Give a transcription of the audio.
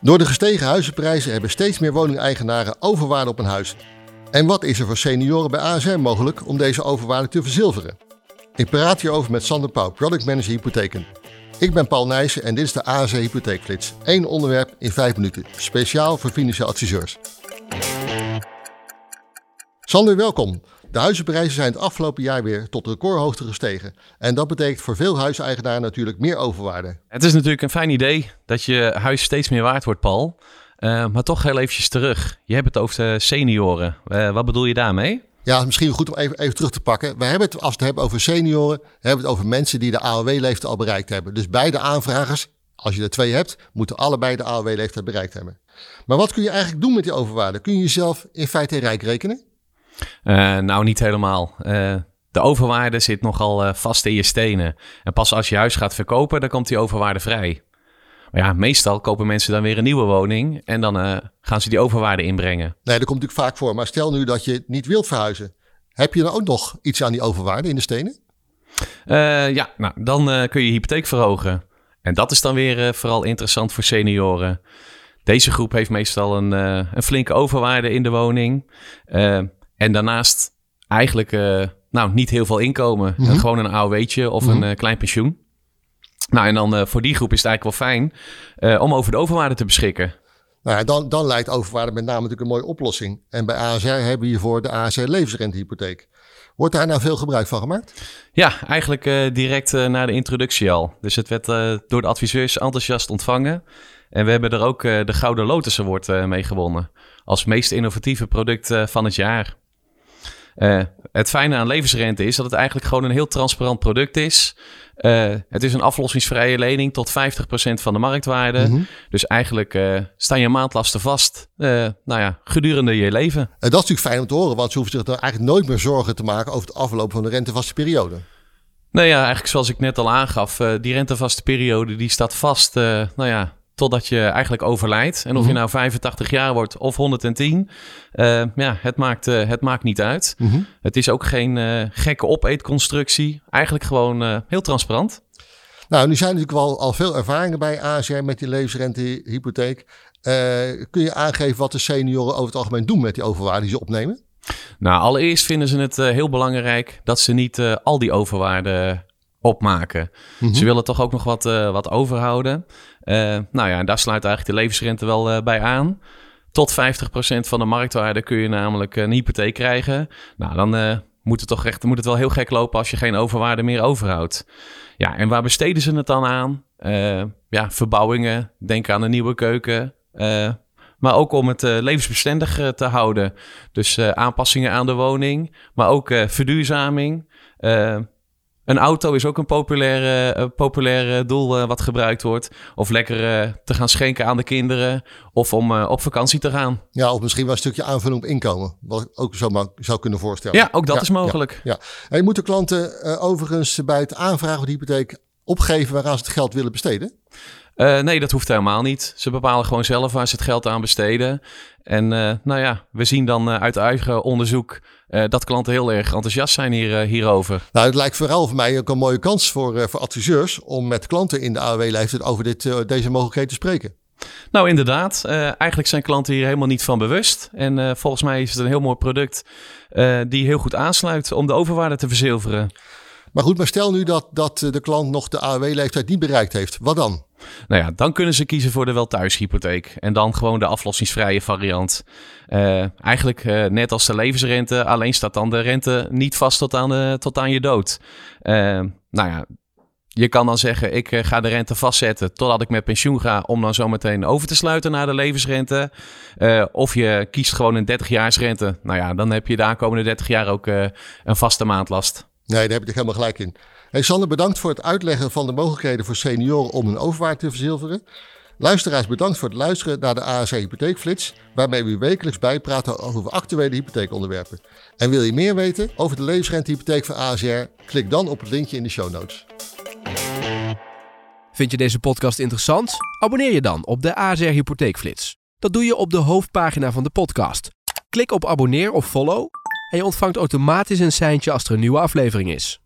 Door de gestegen huizenprijzen hebben steeds meer woningeigenaren overwaarde op een huis. En wat is er voor senioren bij ASR mogelijk om deze overwaarde te verzilveren? Ik praat hierover met Sander Pauw, product manager hypotheken. Ik ben Paul Nijssen en dit is de ASR Hypotheekflits. Eén onderwerp in vijf minuten, speciaal voor financieel adviseurs. Sander, welkom. De huizenprijzen zijn het afgelopen jaar weer tot recordhoogte gestegen. En dat betekent voor veel huiseigenaren natuurlijk meer overwaarde. Het is natuurlijk een fijn idee dat je huis steeds meer waard wordt, Paul. Uh, maar toch heel eventjes terug. Je hebt het over de senioren. Uh, wat bedoel je daarmee? Ja, misschien goed om even, even terug te pakken. We hebben het, als we het hebben over senioren, hebben we het over mensen die de AOW-leeftijd al bereikt hebben. Dus beide aanvragers, als je er twee hebt, moeten allebei de AOW-leeftijd bereikt hebben. Maar wat kun je eigenlijk doen met die overwaarde? Kun je jezelf in feite rijk rekenen? Uh, nou, niet helemaal. Uh, de overwaarde zit nogal uh, vast in je stenen. En pas als je huis gaat verkopen, dan komt die overwaarde vrij. Maar ja, meestal kopen mensen dan weer een nieuwe woning en dan gaan ze die overwaarde inbrengen. Nee, dat komt natuurlijk vaak voor. Maar stel nu dat je niet wilt verhuizen. Heb je dan ook nog iets aan die overwaarde in de stenen? ja, nou, dan kun je hypotheek verhogen. En dat is dan weer vooral interessant voor senioren. Deze groep heeft meestal een, een flinke overwaarde in de woning. En daarnaast eigenlijk uh, nou, niet heel veel inkomen. Mm -hmm. Gewoon een AOW'tje of mm -hmm. een uh, klein pensioen. Nou, en dan voor die groep is het eigenlijk wel fijn om over de overwaarde te beschikken. Nou ja, dan, dan lijkt overwaarde met name natuurlijk een mooie oplossing. En bij ASR hebben we hiervoor de ASR levensrentehypotheek. Wordt daar nou veel gebruik van gemaakt? Ja, eigenlijk uh, direct uh, na de introductie al. Dus het werd uh, door de adviseurs enthousiast ontvangen. En we hebben er ook de Gouden Lotus Award mee gewonnen. Als meest innovatieve product van het jaar. Uh, het fijne aan levensrente is dat het eigenlijk gewoon een heel transparant product is. Uh, het is een aflossingsvrije lening tot 50% van de marktwaarde. Mm -hmm. Dus eigenlijk uh, staan je maandlasten vast nou ja, gedurende je leven. En dat is natuurlijk fijn om te horen, want ze hoeven zich er eigenlijk nooit meer zorgen te maken over het afloop van de rentevaste periode. Nou ja, eigenlijk zoals ik net al aangaf, die rentevaste periode die staat vast, nou ja, totdat je eigenlijk overlijdt. En of je nou 85 jaar wordt of 110, uh, ja, het maakt, uh, het maakt niet uit. Mm -hmm. Het is ook geen uh, gekke opeetconstructie. Eigenlijk gewoon heel transparant. Nou, nu zijn natuurlijk wel al veel ervaringen bij ASR met die levensrentehypotheek. kun je aangeven wat de senioren over het algemeen doen met die overwaarde die ze opnemen? Nou, allereerst vinden ze het heel belangrijk dat ze niet al die overwaarde opmaken. Mm -hmm. Ze willen toch ook nog wat, wat overhouden. Uh, nou ja, daar sluit eigenlijk de levensrente wel uh, bij aan. Tot 50% van de marktwaarde kun je namelijk een hypotheek krijgen. Nou, dan moet het toch echt moet het wel heel gek lopen als je geen overwaarde meer overhoudt. Ja, en waar besteden ze het dan aan? ja, verbouwingen. Denk aan een nieuwe keuken. maar ook om het levensbestendig te houden. Dus aanpassingen aan de woning, maar ook verduurzaming. Een auto is ook een populair, uh, populair doel uh, wat gebruikt wordt. Of lekker uh, te gaan schenken aan de kinderen. Of om op vakantie te gaan. Ja, of misschien wel een stukje aanvulling op inkomen. Wat ik ook zo zou kunnen voorstellen. Ja, ook dat ja, is mogelijk. Ja, ja. En moeten klanten overigens bij het aanvragen van de hypotheek opgeven waaraan ze het geld willen besteden? Uh, nee, dat hoeft helemaal niet. Ze bepalen gewoon zelf waar ze het geld aan besteden. En uh, nou ja, we zien dan uh, uit eigen onderzoek dat klanten heel erg enthousiast zijn hier, hierover. Nou, het lijkt vooral voor mij ook een mooie kans voor, voor adviseurs om met klanten in de AOW-leeftijd over dit, deze mogelijkheid te spreken. Nou, inderdaad. eigenlijk zijn klanten hier helemaal niet van bewust. En volgens mij is het een heel mooi product die heel goed aansluit om de overwaarde te verzilveren. Maar goed, maar stel nu dat, dat de klant nog de AOW-leeftijd niet bereikt heeft. Wat dan? Nou ja, dan kunnen ze kiezen voor de wel thuishypotheek. En dan gewoon de aflossingsvrije variant. Uh, eigenlijk uh, net als de levensrente, alleen staat dan de rente niet vast tot aan, de, tot aan je dood. Uh, nou ja, je kan dan zeggen, ik ga de rente vastzetten totdat ik met pensioen ga, om dan zometeen over te sluiten naar de levensrente. Of je kiest gewoon een 30 rente. Nou ja, dan heb je de aankomende 30 jaar ook een vaste maandlast. Nee, daar heb je helemaal gelijk in. Hey Sander, bedankt voor het uitleggen van de mogelijkheden voor senioren om hun overwaarde te verzilveren. Luisteraars, bedankt voor het luisteren naar de ASC Hypotheekflits, waarmee we wekelijks bijpraten over actuele hypotheekonderwerpen. En wil je meer weten over de levensrentehypotheek van ASR? Klik dan op het linkje in de show notes. Vind je deze podcast interessant? Abonneer je dan op de ASR Hypotheekflits. Dat doe je op de hoofdpagina van de podcast. Klik op abonneer of follow en je ontvangt automatisch een seintje als er een nieuwe aflevering is.